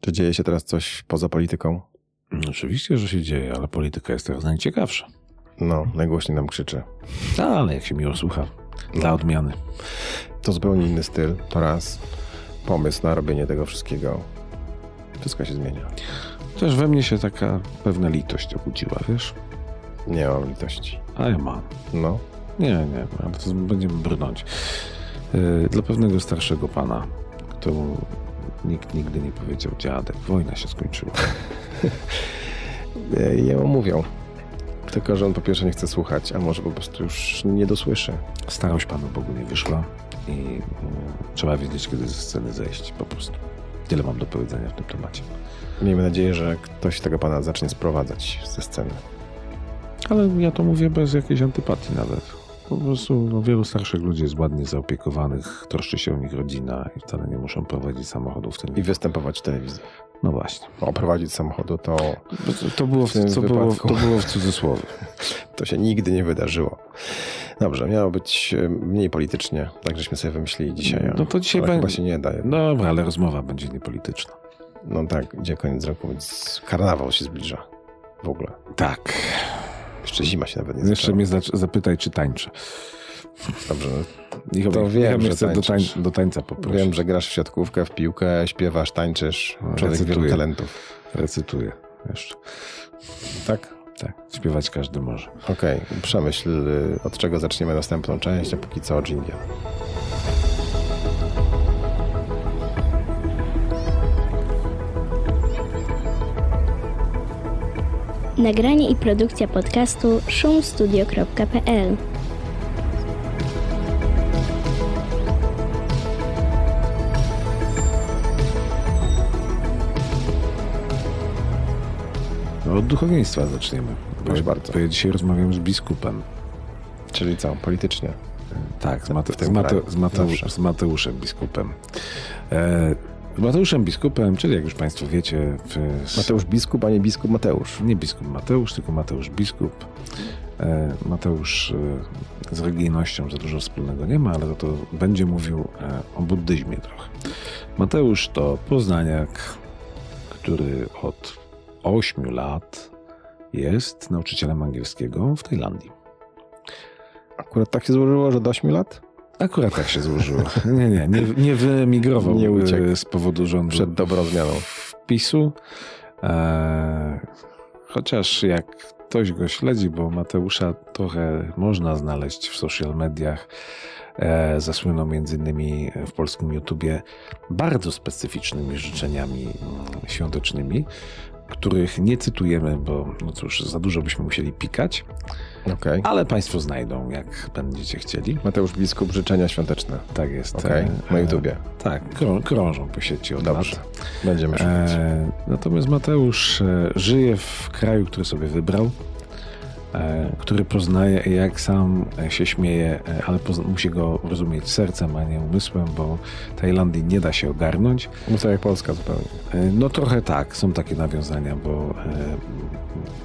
Czy dzieje się teraz coś poza polityką? No, oczywiście, że się dzieje, ale polityka jest teraz najciekawsza. No, najgłośniej nam krzyczy. No, ale jak się miło słucha. Dla odmiany. To zupełnie inny styl, to raz. Pomysł na robienie tego wszystkiego. Wszystko się zmienia. Też we mnie się taka pewna litość obudziła, wiesz? Nie mam litości. A ja mam. No. Nie, nie, ale to będziemy brnąć. Yy, Dla pewnego starszego pana, któremu nikt nigdy nie powiedział dziadek, wojna się skończyła. Jemu mówią. Tylko, że on po pierwsze nie chce słuchać, a może po prostu już nie dosłyszy. Starość Panu Bogu nie wyszła i yy, trzeba wiedzieć, kiedy ze sceny zejść po prostu. Tyle mam do powiedzenia w tym temacie. Miejmy nadzieję, że ktoś tego pana zacznie sprowadzać ze sceny. Ale ja to mówię bez jakiejś antypatii nawet. Po prostu no, wielu starszych ludzi jest ładnie zaopiekowanych, troszczy się o nich rodzina i wcale nie muszą prowadzić samochodów w tym I występować w telewizji. No właśnie. Oprowadzić samochodu to, To było w, W to było, to było w cudzysłowie. to się nigdy nie wydarzyło. Dobrze, miało być e, mniej politycznie, tak żeśmy sobie wymyślili dzisiaj. No to dzisiaj będzie- chyba się nie daje. Dobra, ale rozmowa będzie niepolityczna. No tak, idzie koniec roku, więc karnawał się zbliża. W ogóle. Tak. Jeszcze zima się nawet nie Jeszcze zaczęła. mnie zac- zapytaj, czy tańczę. Dobrze, Niech To wiem, mnie że chce do, tań- do tańca poprosić. wiem, że grasz w siatkówkę, w piłkę, śpiewasz, tańczysz. No, Człowiek wielu recytuję. talentów. Recytuję jeszcze. Tak? Tak, śpiewać każdy może. Okej, przemyśl, y, od czego zaczniemy następną część, a póki co dżingiel. Nagranie i produkcja podcastu szumstudio.pl No, od duchowieństwa zaczniemy. Bo Proszę ja, bardzo. Bo ja dzisiaj rozmawiam z biskupem. Czyli co, politycznie? Tak, z, Mate, z, Mate, z, Mateusz, z Mateuszem biskupem. E, Mateuszem biskupem, czyli jak już Państwo wiecie, w, Mateusz biskup, a nie biskup Mateusz. nie biskup Mateusz, tylko Mateusz biskup. E, Mateusz e, z religijnością za dużo wspólnego nie ma, ale za to będzie mówił e, o buddyzmie trochę. Mateusz to poznaniak, który od 8 lat jest nauczycielem angielskiego w Tajlandii. Akurat tak się złożyło, że do 8 lat? Akurat tak się złożyło. Nie, nie, nie, nie wyemigrował Nie uciekł. e, z powodu rządu Przed dobrą zmianą. PiSu. E, chociaż jak ktoś go śledzi, bo Mateusza trochę można znaleźć w social mediach, e, zasłynął między innymi w polskim YouTubie bardzo specyficznymi życzeniami świątecznymi, których nie cytujemy, bo no cóż, za dużo byśmy musieli pikać, Okej. ale Państwo znajdą, jak będziecie chcieli. Mateusz biskup, życzenia świąteczne. Tak jest. E, na e, YouTubie. Tak, krą, krążą po sieci od Dobrze. lat. Będziemy szukać. E, natomiast Mateusz e, żyje w kraju, który sobie wybrał, e, który poznaje, jak sam e, się śmieje, e, ale musi go rozumieć sercem, a nie umysłem, bo Tajlandii nie da się ogarnąć. No to jak Polska zupełnie. E, no trochę tak, są takie nawiązania, bo e,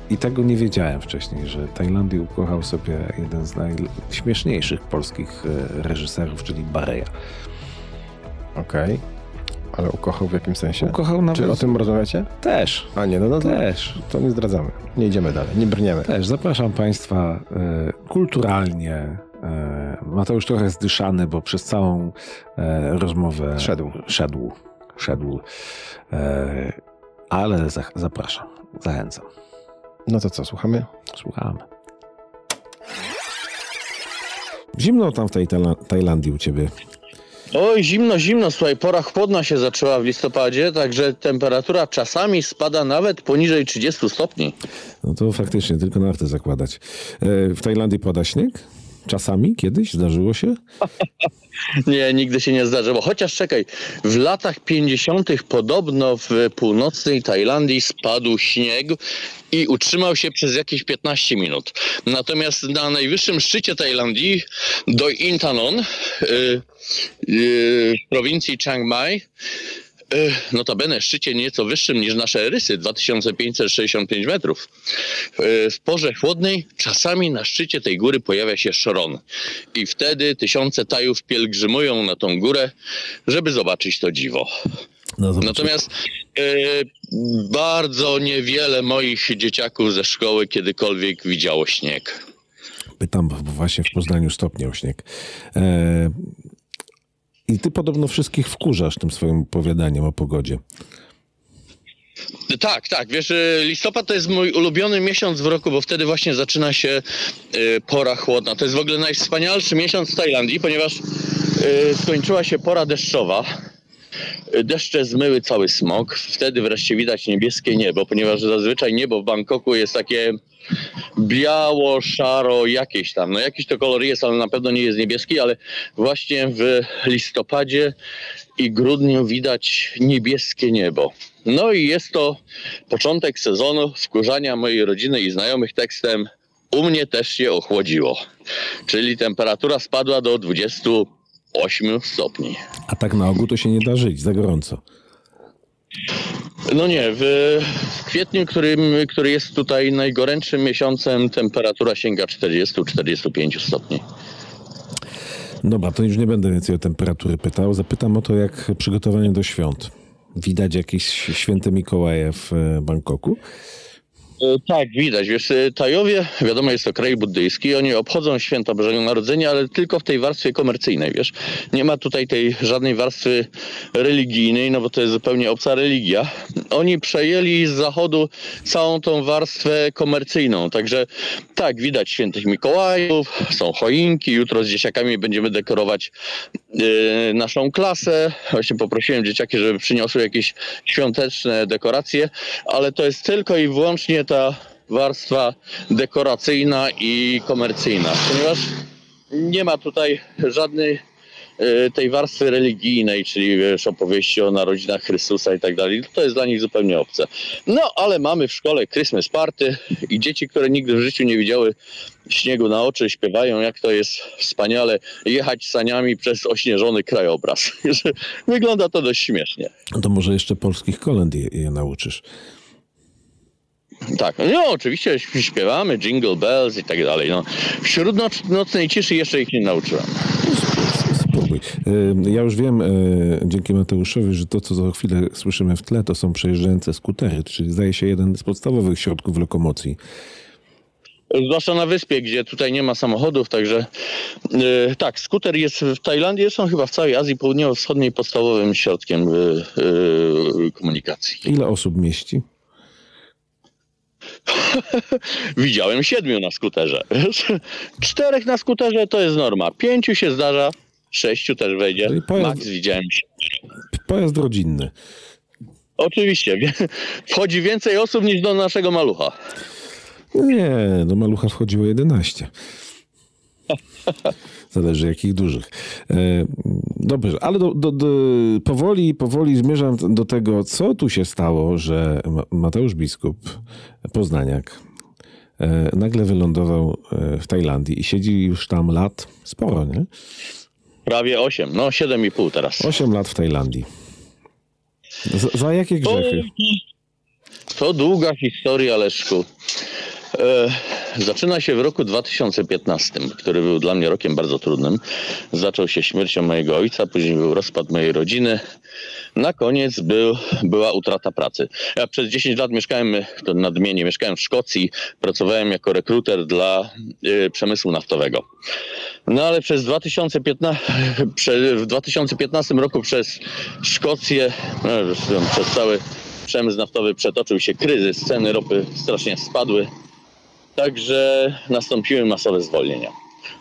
i tego nie wiedziałem wcześniej, że Tajlandii ukochał sobie jeden z najśmieszniejszych polskich e, reżyserów, czyli Bareja. Okej. Ale ukochał w jakim sensie? Ukochał nawet... Czy o tym rozmawiacie? Też, A nie, no, no to, też. to nie zdradzamy. Nie idziemy dalej, nie brniemy. Też zapraszam Państwa e, kulturalnie. E, Mateusz trochę jest dyszany, bo przez całą e, rozmowę Szedł. Szedł. Szedł. Ale za, zapraszam. Zachęcam. No to co, słuchamy? Słuchamy. Zimno tam w tej Tajla- Tajlandii u ciebie. Oj, zimno, zimno, słuchaj, pora chłodna się zaczęła w listopadzie, także temperatura czasami spada nawet poniżej 30 stopni. No to faktycznie, tylko narty zakładać. E, w Tajlandii pada śnieg? Czasami? Kiedyś? Zdarzyło się? Nie, nigdy się nie zdarzyło. Chociaż czekaj, w latach 50. podobno w północnej Tajlandii spadł śnieg i utrzymał się przez jakieś 15 minut. Natomiast na najwyższym szczycie Tajlandii, do Intanon, y, y, w prowincji Chiang Mai, notabene szczycie nieco wyższym niż nasze rysy, 2565 metrów. Y, W porze chłodnej czasami na szczycie tej góry pojawia się szron. I wtedy tysiące Tajów pielgrzymują na tą górę, żeby zobaczyć to dziwo. No. Natomiast e, bardzo niewiele moich dzieciaków ze szkoły kiedykolwiek widziało śnieg. Pytam, bo właśnie w Poznaniu stopniał śnieg. E, I ty podobno wszystkich wkurzasz tym swoim opowiadaniem o pogodzie. Tak, tak. Wiesz, e, listopad to jest mój ulubiony miesiąc w roku, bo wtedy właśnie zaczyna się e, pora chłodna. To jest w ogóle najwspanialszy miesiąc w Tajlandii, ponieważ e, skończyła się pora deszczowa. Deszcze zmyły cały smog. Wtedy wreszcie widać niebieskie niebo, ponieważ zazwyczaj niebo w Bangkoku jest takie biało, szaro, jakieś tam. No jakiś to kolor jest, ale na pewno nie jest niebieski, ale właśnie w listopadzie i grudniu widać niebieskie niebo. No i jest to początek sezonu wkurzania mojej rodziny i znajomych tekstem u mnie też się ochłodziło. Czyli temperatura spadła do 28 stopni. A tak na ogół to się nie da żyć, za gorąco. No nie, w kwietniu, którym, który jest tutaj najgorętszym miesiącem, temperatura sięga 40-45 stopni. Dobra, to już nie będę więcej o temperatury pytał. Zapytam o to, jak przygotowanie do świąt. Widać jakieś święte Mikołaje w e, Bangkoku? E, Tak, widać. Wiesz, e, Tajowie, wiadomo, jest to kraj buddyjski, oni obchodzą święta Bożego Narodzenia, ale tylko w tej warstwie komercyjnej, wiesz. Nie ma tutaj tej żadnej warstwy religijnej, no bo to jest zupełnie obca religia. Oni przejęli z zachodu całą tą warstwę komercyjną, także tak, widać świętych Mikołajów, są choinki, jutro z dzieciakami będziemy dekorować e, naszą klasę. Właśnie poprosiłem dzieciaki, żeby przyniosły jakieś świąteczne dekoracje, ale to jest tylko i wyłącznie ta warstwa dekoracyjna i komercyjna, ponieważ nie ma tutaj żadnej e, tej warstwy religijnej, czyli wiesz, opowieści o narodzinach Chrystusa i tak dalej. To jest dla nich zupełnie obce. No, ale mamy w szkole Christmas Party i dzieci, które nigdy w życiu nie widziały śniegu na oczy, śpiewają, jak to jest wspaniale jechać saniami przez ośnieżony krajobraz. Wygląda to dość śmiesznie. To może jeszcze polskich kolęd je, je nauczysz. Tak, no oczywiście śp- śpiewamy Jingle Bells i tak dalej. No. Wśród noc, nocnej ciszy jeszcze ich nie nauczyłem. Spróbuj. E, Ja już wiem, e, dzięki Mateuszowi, że to, co za chwilę słyszymy w tle, to są przejeżdżające skutery, czyli zdaje się jeden z podstawowych środków lokomocji. Zwłaszcza na wyspie, gdzie tutaj nie ma samochodów, także e, tak, skuter jest w Tajlandii, są chyba w całej Azji Południowo-Wschodniej podstawowym środkiem komunikacji. Ile osób mieści? Widziałem siedmiu na skuterze. Czterech na skuterze to jest norma. Pięciu się zdarza, sześciu też wejdzie. Czyli pojazd- Max widziałem. Pojazd rodzinny. Oczywiście. Wchodzi więcej osób niż do naszego malucha. Nie, do malucha wchodziło 11. Zależy jakich dużych. E, dobrze, ale do, do, do, powoli, powoli zmierzam do tego, co tu się stało, że Ma- Mateusz Biskup, Poznaniak, e, nagle wylądował e, w Tajlandii i siedzi już tam lat sporo, nie? Prawie osiem, no siedem i pół teraz. 8 lat w Tajlandii. Za, za jakie grzechy? To długa historia, Leszku. E, zaczyna się w roku 2015, który był dla mnie rokiem bardzo trudnym. Zaczął się śmiercią mojego ojca, później był rozpad mojej rodziny. Na koniec był, była utrata pracy. Ja przez 10 lat mieszkałem, to nadmienię, mieszkałem w Szkocji, pracowałem jako rekruter dla e, przemysłu naftowego. No ale przez 2015, prze, w 2015 roku przez Szkocję, no, przez cały przemysł naftowy przetoczył się kryzys, ceny ropy strasznie spadły, także nastąpiły masowe zwolnienia.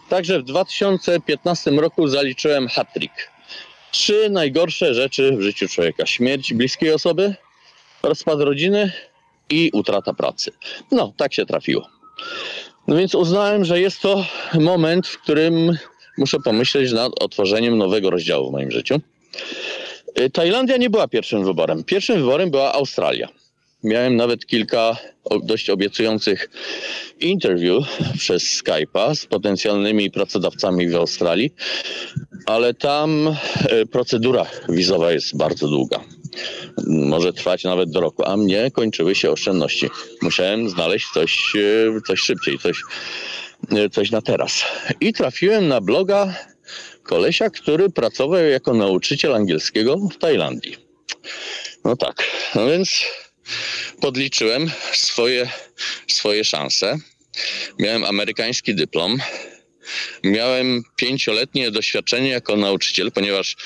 Także w 2015 roku zaliczyłem hat-trick. Trzy najgorsze rzeczy w życiu człowieka. Śmierć bliskiej osoby, rozpad rodziny i utrata pracy. No, tak się trafiło. No więc uznałem, że jest to moment, w którym muszę pomyśleć nad otworzeniem nowego rozdziału w moim życiu. Y, Tajlandia nie była pierwszym wyborem. Pierwszym wyborem była Australia. Miałem nawet kilka dość obiecujących interview przez Skype'a z potencjalnymi pracodawcami w Australii, ale tam e, procedura wizowa jest bardzo długa. Może trwać nawet do roku, a mnie kończyły się oszczędności. Musiałem znaleźć coś, e, coś szybciej, coś, e, coś na teraz. I trafiłem na bloga kolesia, który pracował jako nauczyciel angielskiego w Tajlandii. No tak, no więc podliczyłem swoje, swoje szanse. Miałem amerykański dyplom. Miałem pięcioletnie doświadczenie jako nauczyciel, ponieważ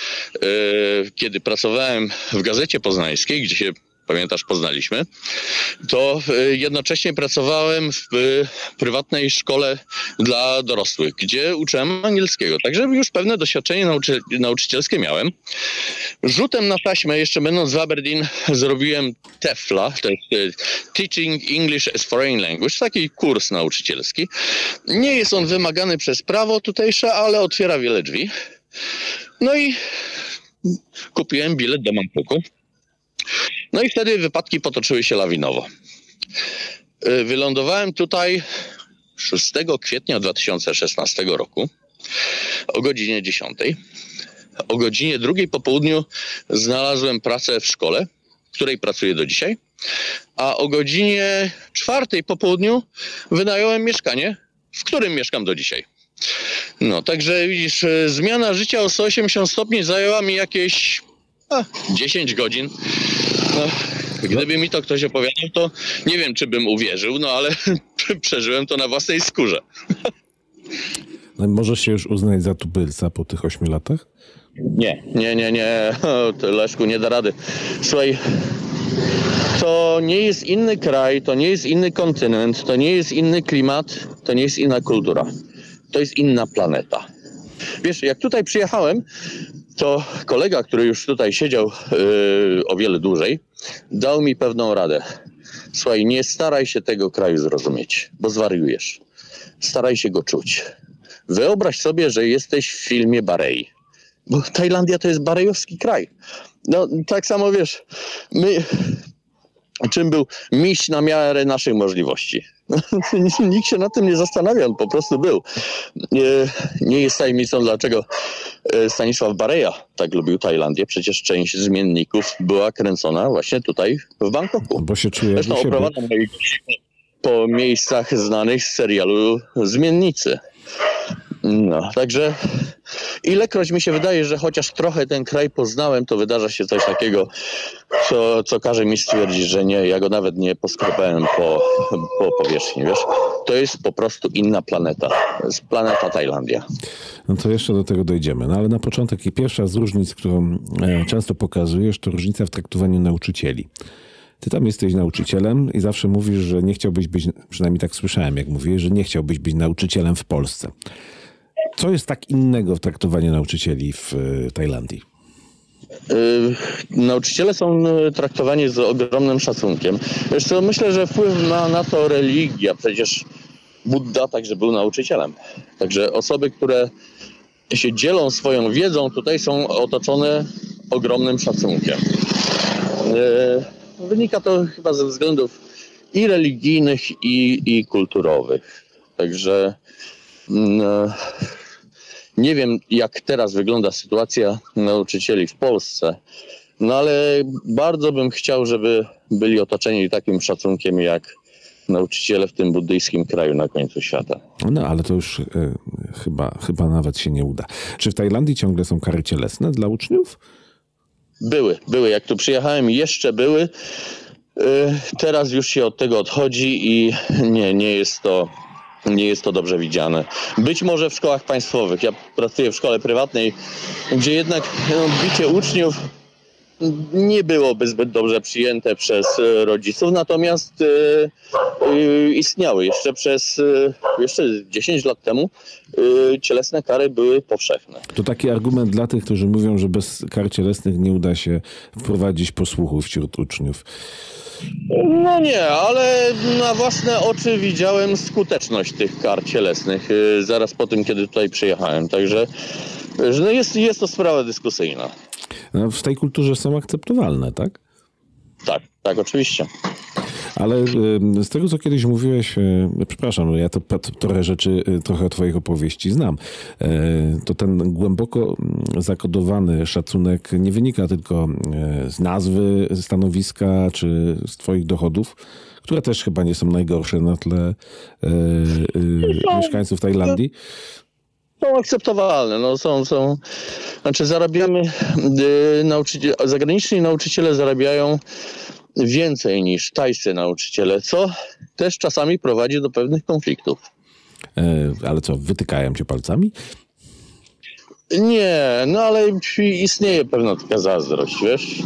yy, kiedy pracowałem w Gazecie Poznańskiej, gdzie się pamiętasz, poznaliśmy, to y, jednocześnie pracowałem w y, prywatnej szkole dla dorosłych, gdzie uczyłem angielskiego. Także już pewne doświadczenie nauczy nauczycielskie miałem. Rzutem na taśmę, jeszcze będąc w Aberdeen, zrobiłem TEFLA, to jest y, Teaching English as Foreign Language, taki kurs nauczycielski. Nie jest on wymagany przez prawo tutejsze, ale otwiera wiele drzwi. No i kupiłem bilet do Mampuku. No i wtedy wypadki potoczyły się lawinowo. Y, wylądowałem tutaj 6 kwietnia 2016 roku o godzinie 10. O godzinie drugiej po południu znalazłem pracę w szkole, w której pracuję do dzisiaj, a o godzinie czwartej po południu wynająłem mieszkanie, w którym mieszkam do dzisiaj. No, także widzisz, y, zmiana życia o 180 stopni zajęła mi jakieś 10 godzin. No, gdyby mi to ktoś opowiadał, to nie wiem, czy bym uwierzył, no ale przeżyłem to na własnej skórze. No, możesz się już uznać za tubylca po tych 8 latach? Nie, nie, nie, nie. Leszku, nie da rady. Słuchaj, to nie jest inny kraj, to nie jest inny kontynent, to nie jest inny klimat, to nie jest inna kultura. To jest inna planeta. Wiesz, jak tutaj przyjechałem, to kolega, który już tutaj siedział yy, o wiele dłużej, dał mi pewną radę. Słuchaj, nie staraj się tego kraju zrozumieć, bo zwariujesz. Staraj się go czuć. Wyobraź sobie, że jesteś w filmie Barei. Bo Tajlandia to jest barejowski kraj. No, tak samo wiesz, my, czym był miś na miarę naszych możliwości. Nikt się nad tym nie zastanawia, on po prostu był. Nie, jest tajemnicą, dlaczego e, Stanisław Bareja tak lubił Tajlandię. Przecież część zmienników była kręcona właśnie tutaj w Bangkoku. Bo się czuje Zresztą oprowadzam po miejscach znanych z serialu Zmiennicy. No, także ilekroć mi się wydaje, że chociaż trochę ten kraj poznałem, to wydarza się coś takiego, co, co każe mi stwierdzić, że nie, ja go nawet nie poskrobałem po, po powierzchni, wiesz. To jest po prostu inna planeta. Jest planeta Tajlandia. No to jeszcze do tego dojdziemy. No ale na początek i pierwsza z różnic, którą e, często pokazujesz, to różnica w traktowaniu nauczycieli. Ty tam jesteś nauczycielem i zawsze mówisz, że nie chciałbyś być, przynajmniej tak słyszałem, jak mówisz, że nie chciałbyś być nauczycielem w Polsce. Co jest tak innego w traktowaniu nauczycieli w e, Tajlandii? Yy, nauczyciele są e, traktowani z ogromnym szacunkiem. Co, myślę, że wpływ ma na to religia. Przecież Buddha także był nauczycielem. Także osoby, które się dzielą swoją wiedzą, tutaj są otoczone ogromnym szacunkiem. Wynika to chyba ze względów i religijnych, i, i kulturowych. Także nie wiem, jak teraz wygląda sytuacja nauczycieli w Polsce, no ale bardzo bym chciał, żeby byli otoczeni takim szacunkiem jak nauczyciele w tym buddyjskim kraju na końcu świata. No, ale to już y, chyba, chyba nawet się nie uda. Czy w Tajlandii ciągle są kary cielesne dla uczniów? Były, były. Jak tu przyjechałem, jeszcze były. Y, teraz już się od tego odchodzi i nie, nie jest to nie jest to dobrze widziane. Być może w szkołach państwowych. Ja pracuję w szkole prywatnej, gdzie jednak no, bicie uczniów nie byłoby zbyt dobrze przyjęte przez e, rodziców, natomiast y, y, istniały jeszcze przez jeszcze 10 lat temu cielesne kary były powszechne. To taki argument dla tych, którzy mówią, że bez kar cielesnych nie uda się wprowadzić posłuchu wśród uczniów. No nie, ale na własne oczy widziałem skuteczność tych kar cielesnych zaraz po tym, kiedy tutaj przyjechałem. Także no jest, jest to sprawa dyskusyjna. No, w tej kulturze są akceptowalne, tak? Tak, tak, oczywiście. Ale z tego, co kiedyś mówiłeś, e, przepraszam, ja to, trochę rzeczy, e, trochę twoich opowieści znam, to ten głęboko zakodowany szacunek nie wynika tylko z nazwy stanowiska czy z twoich dochodów, które też chyba nie są najgorsze na tle mieszkańców Tajlandii, są akceptowalne. No, są, są, znaczy zarabiamy, yy, nauczyciele, zagraniczni nauczyciele zarabiają więcej niż tajscy nauczyciele, co też czasami prowadzi do pewnych konfliktów. E, ale co, wytykają cię palcami? Nie, no ale istnieje pewna taka zazdrość, wiesz.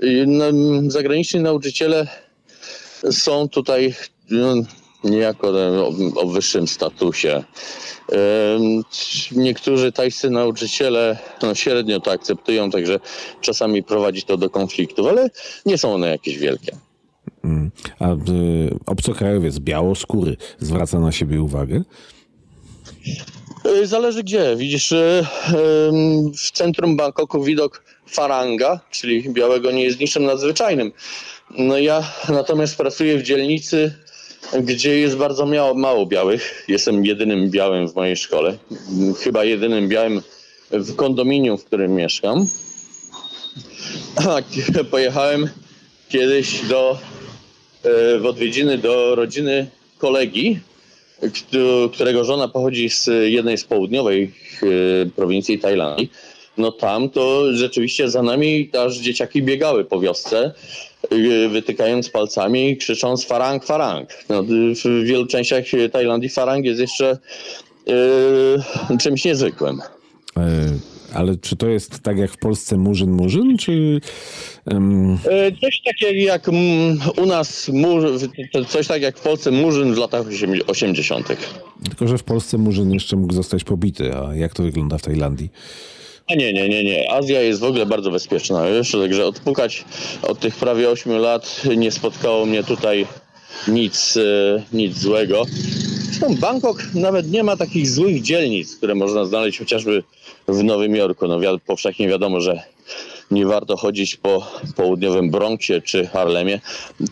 Yy, zagraniczni nauczyciele są tutaj no, niejako o, o wyższym statusie. Niektórzy tajscy nauczyciele no, średnio to akceptują, także czasami prowadzi to do konfliktów, ale nie są one jakieś wielkie. Mm. A y, obcokrajowiec białoskóry zwraca na siebie uwagę? Y, zależy gdzie. Widzisz, y, w centrum Bangkoku widok faranga, czyli białego, nie jest niczym nadzwyczajnym. No ja natomiast pracuję w dzielnicy, gdzie jest bardzo mało, mało białych. Jestem jedynym białym w mojej szkole. Chyba jedynym białym w kondominium, w którym mieszkam. Pojechałem kiedyś do, y, w odwiedziny do rodziny kolegi, którego żona pochodzi z jednej z południowej e, prowincji Tajlandii, no tam to rzeczywiście za nami aż dzieciaki biegały po wiosce, e, wytykając palcami, krzycząc farang, farang. No, w wielu częściach Tajlandii farang jest jeszcze yy, czymś niezwykłym. Ale czy to jest tak jak w Polsce murzyn murzyn, czy... Um... Coś takiego jak u nas, coś tak jak w Polsce murzyn w latach 80. Tylko, że w Polsce murzyn jeszcze mógł zostać pobity, a jak to wygląda w Tajlandii? A nie, nie, nie, nie. Azja jest w ogóle bardzo bezpieczna, wiesz, także odpukać od tych prawie 8 lat nie spotkało mnie tutaj nic, e, nic złego. Zresztą Bangkok nawet nie ma takich złych dzielnic, które można znaleźć chociażby w Nowym Jorku. No wi powszechnie wiadomo, że nie warto chodzić po południowym Bronxie czy Harlemie.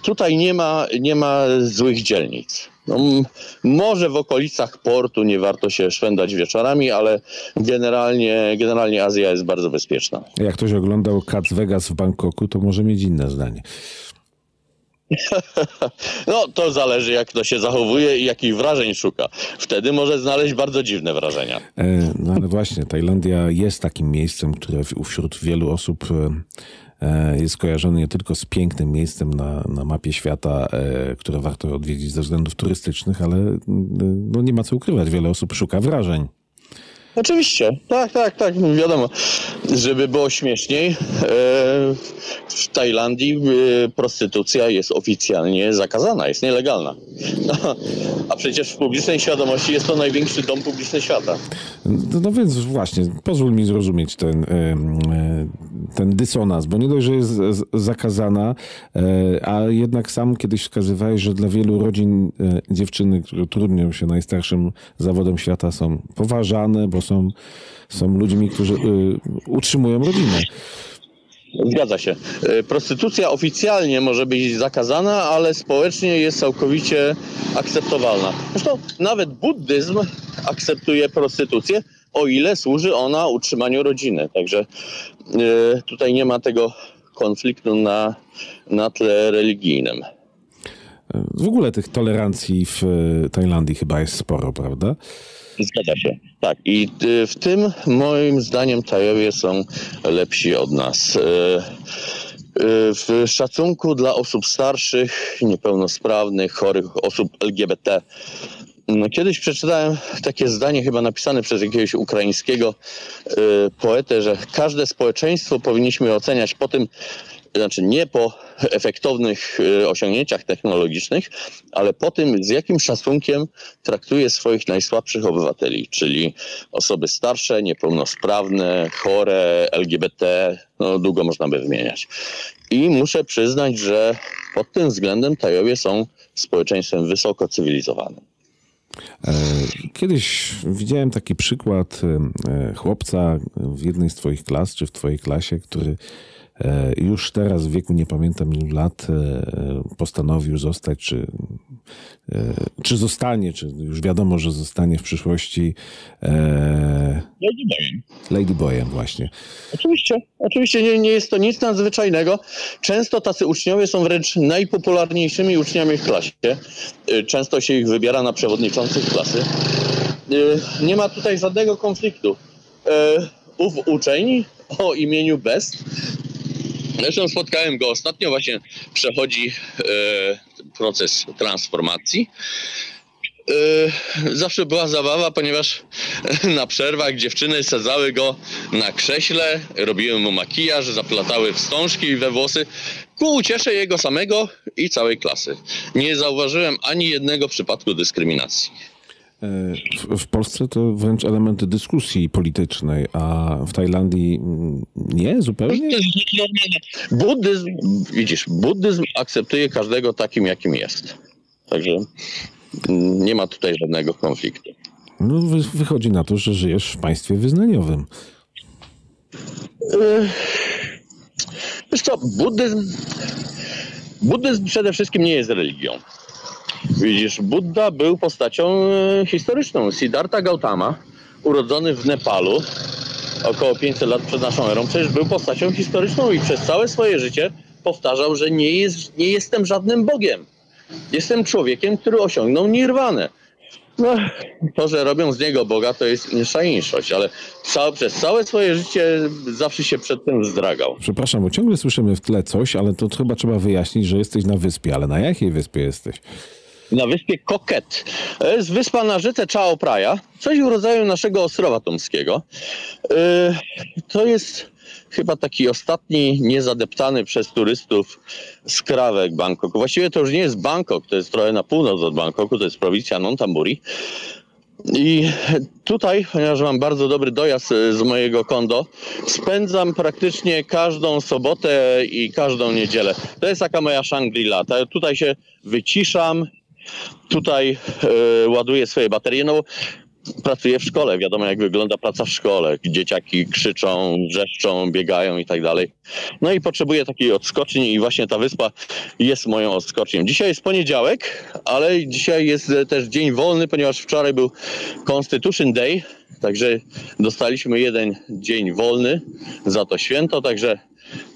Tutaj nie ma, nie ma złych dzielnic. No, może w okolicach portu nie warto się szwendać wieczorami, ale generalnie, generalnie Azja jest bardzo bezpieczna. Jak ktoś oglądał Cats Vegas w Bangkoku, to może mieć inne zdanie. No, to zależy, jak to się zachowuje i jakich wrażeń szuka. Wtedy może znaleźć bardzo dziwne wrażenia. E, no ale właśnie, Tajlandia jest takim miejscem, które wśród wielu osób e, jest kojarzone nie tylko z pięknym miejscem na, na mapie świata, które warto odwiedzić ze względów turystycznych, ale no nie ma co ukrywać. Wiele osób szuka wrażeń. Oczywiście, tak, tak, tak, wiadomo. Żeby było śmieszniej, e, w Tajlandii e, prostytucja jest oficjalnie zakazana, jest nielegalna. A przecież w publicznej świadomości jest to największy dom publiczny świata. No, no więc właśnie, pozwól mi zrozumieć ten, e, ten dysonans, bo nie dość, że jest zakazana, a jednak sam kiedyś wskazywałeś, że dla wielu rodzin dziewczyny, które trudnią się najstarszym zawodem świata są poważane, bo są, są ludźmi, którzy y, utrzymują rodzinę. Zgadza się. Prostytucja oficjalnie może być zakazana, ale społecznie jest całkowicie akceptowalna. Zresztą nawet buddyzm akceptuje prostytucję, o ile służy ona utrzymaniu rodziny. Także y, tutaj nie ma tego konfliktu na, na tle religijnym. W ogóle tych tolerancji w Tajlandii chyba jest sporo, prawda? Zgadza się. Tak. I y, w tym moim zdaniem Tajowie są lepsi od nas. W szacunku dla osób starszych, niepełnosprawnych, chorych, osób LGBT. No, kiedyś przeczytałem takie zdanie, chyba napisane przez jakiegoś ukraińskiego poetę, że każde społeczeństwo powinniśmy oceniać po tym, znaczy nie po efektownych e, osiągnięciach technologicznych, ale po tym, z jakim szacunkiem traktuje swoich najsłabszych obywateli, czyli osoby starsze, niepełnosprawne, chore, LGBT, no długo można by wymieniać. I muszę przyznać, że pod tym względem Tajowie są społeczeństwem wysoko cywilizowanym. E, kiedyś widziałem taki przykład e, chłopca w jednej z Twoich klas, czy w Twojej klasie, który E, już teraz w wieku nie pamiętam ilu lat e, postanowił zostać, czy, e, czy zostanie, czy już wiadomo, że zostanie w przyszłości Ladyboyem. Ladyboyem właśnie. Oczywiście, oczywiście nie, nie jest to nic nadzwyczajnego. Często tacy uczniowie są wręcz najpopularniejszymi uczniami w klasie. Często się ich wybiera na przewodniczących klasy. Nie ma tutaj żadnego konfliktu. E, Ów uczeń o imieniu Best, zresztą spotkałem go ostatnio, właśnie przechodzi e, proces transformacji. E, Zawsze była zabawa, ponieważ na przerwach dziewczyny sadzały go na krześle, robiły mu makijaż, zaplatały wstążki we włosy ku uciesze jego samego i całej klasy. Nie zauważyłem ani jednego przypadku dyskryminacji. W, Polsce to wręcz elementy dyskusji politycznej, a w Tajlandii mm, nie, zupełnie? Buddyzm, widzisz, buddyzm akceptuje każdego takim, jakim jest. Także nie ma tutaj żadnego konfliktu. No, wy, wychodzi na to, że żyjesz w państwie wyznaniowym. Wiesz co, buddyzm, buddyzm przede wszystkim nie jest religią. Widzisz, Buddha był postacią e, historyczną. Siddhartha Gautama, urodzony w Nepalu około 500 lat przed naszą erą, przecież był postacią historyczną i przez całe swoje życie powtarzał, że nie, jest, nie jestem żadnym Bogiem. Jestem człowiekiem, który osiągnął nirwanę. No, to, że robią z niego Boga, to jest insza inszość, ale całe, przez całe swoje życie zawsze się przed tym zdragał. Przepraszam, bo ciągle słyszymy w tle coś, ale to chyba trzeba wyjaśnić, że jesteś na wyspie. Ale na jakiej wyspie jesteś? Na wyspie Koket. Jest wyspa na rzece Chao Praia, coś w rodzaju naszego Ostrowa Tomskiego. Yy, To jest chyba taki ostatni niezadeptany przez turystów skrawek Bangkoku. Właściwie to już nie jest Bangkok, to jest trochę na północ od Bangkoku, to jest prowincja Nontamburi. I tutaj, ponieważ mam bardzo dobry dojazd e, z mojego kondo, spędzam praktycznie każdą sobotę i każdą niedzielę. To jest taka moja Shangri-La. Ta- Tutaj się wyciszam, tutaj e, ładuję swoje baterie. No, pracuję w szkole, wiadomo jak wygląda praca w szkole. Dzieciaki krzyczą, wrzeszczą, biegają i tak dalej. No i potrzebuję takiej odskoczni i właśnie ta wyspa jest moją odskocznią. Dzisiaj jest poniedziałek, ale dzisiaj jest e, też dzień wolny, ponieważ wczoraj był Constitution Day, także dostaliśmy jeden dzień wolny za to święto, także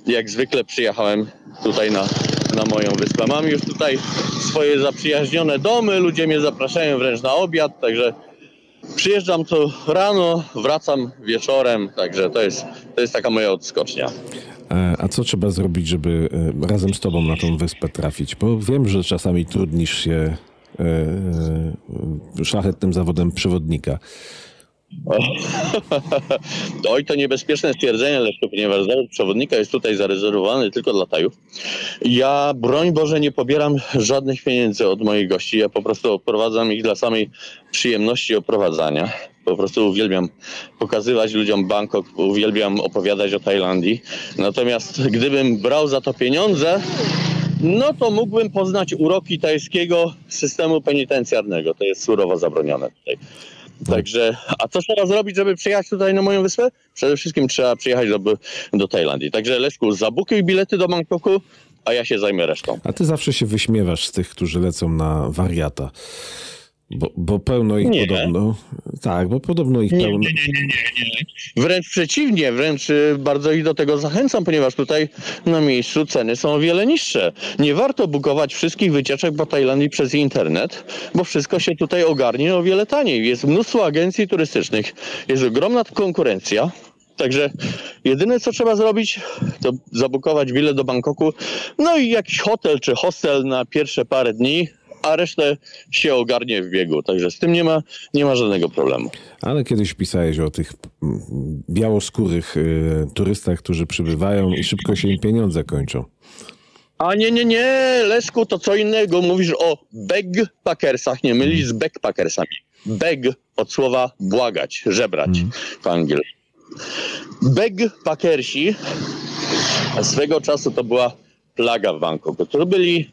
jak zwykle przyjechałem tutaj na, na moją wyspę. Mam już tutaj swoje zaprzyjaźnione domy, ludzie mnie zapraszają wręcz na obiad, także przyjeżdżam tu rano, wracam wieczorem, także to jest, to jest taka moja odskocznia. E, A co trzeba zrobić, żeby e, razem z tobą na tą wyspę trafić? Bo wiem, że czasami trudnisz się e, szlachetnym zawodem przewodnika. Oj, to niebezpieczne stwierdzenie, Leszko, ponieważ zawód przewodnika jest tutaj zarezerwowany tylko dla Tajów. Ja, broń Boże, nie pobieram żadnych pieniędzy od moich gości. Ja po prostu oprowadzam ich dla samej przyjemności oprowadzania. Po prostu uwielbiam pokazywać ludziom Bangkok, uwielbiam opowiadać o Tajlandii. Natomiast gdybym brał za to pieniądze, no to mógłbym poznać uroki tajskiego systemu penitencjarnego. To jest surowo zabronione tutaj. Także, a co trzeba zrobić, żeby przyjechać tutaj na moją wyspę? Przede wszystkim trzeba przyjechać do, do Tajlandii. Także Leszku, zabukuj bilety do Bangkoku, a ja się zajmę resztą. A ty zawsze się wyśmiewasz z tych, którzy lecą na wariata. Bo, bo pełno ich Nie. podobno. Tak, bo podobno ich Nie, pełno. nie, nie, nie, nie, nie. Wręcz przeciwnie, wręcz y, bardzo ich do tego zachęcam, ponieważ tutaj na miejscu ceny są o wiele niższe. Nie warto bukować wszystkich wycieczek po Tajlandii przez internet, bo wszystko się tutaj ogarnie o wiele taniej. Jest mnóstwo agencji turystycznych, jest ogromna konkurencja. Także jedyne co trzeba zrobić, to zabukować bilet do Bangkoku, no i jakiś hotel czy hostel na pierwsze parę dni, a resztę się ogarnie w biegu. Także z tym nie ma, nie ma żadnego problemu. Ale kiedyś pisałeś o tych mm, białoskórych y, turystach, którzy przybywają i szybko się im pieniądze kończą. A nie, nie, nie, Leszku, to co innego. Mówisz o backpackersach, nie mylisz z backpackersami. Beg od słowa błagać, żebrać po angielsku. Backpackersi swego czasu to była plaga w Bangkoku. To byli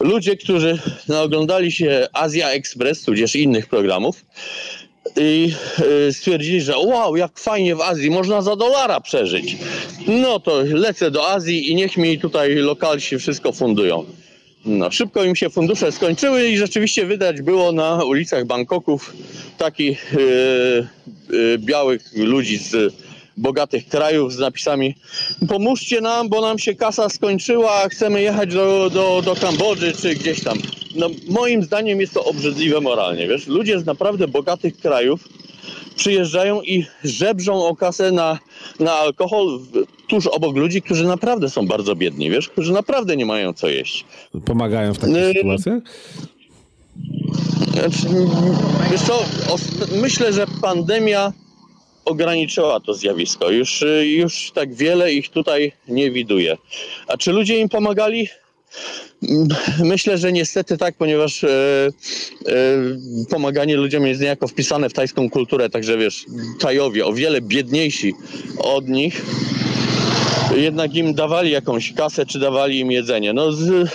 ludzie, którzy naoglądali się Azja Express, tudzież innych programów i y, stwierdzili, że wow, jak fajnie w Azji, można za dolara przeżyć. No to lecę do Azji i niech mi tutaj lokalsi wszystko fundują. No, szybko im się fundusze skończyły i rzeczywiście widać było na ulicach Bangkoków takich y, y, białych ludzi z bogatych krajów z napisami pomóżcie nam, bo nam się kasa skończyła, chcemy jechać do, do, do Kambodży czy gdzieś tam. no, moim zdaniem jest to obrzydliwe moralnie, wiesz? Ludzie z naprawdę bogatych krajów przyjeżdżają i żebrzą o kasę na, na alkohol tuż obok ludzi, którzy naprawdę są bardzo biedni, wiesz? Którzy naprawdę nie mają co jeść. Pomagają w takich Nie. sytuacjach? Znaczy, Wiesz co, myślę, że pandemia ograniczyła to zjawisko. Już, y, już tak wiele ich tutaj nie widuję. A czy ludzie im pomagali? Mm, Myślę, że niestety tak, ponieważ e, e, pomaganie ludziom jest niejako wpisane w tajską kulturę, także wiesz, Tajowie o wiele biedniejsi od nich jednak im dawali jakąś kasę, czy dawali im jedzenie. No, z,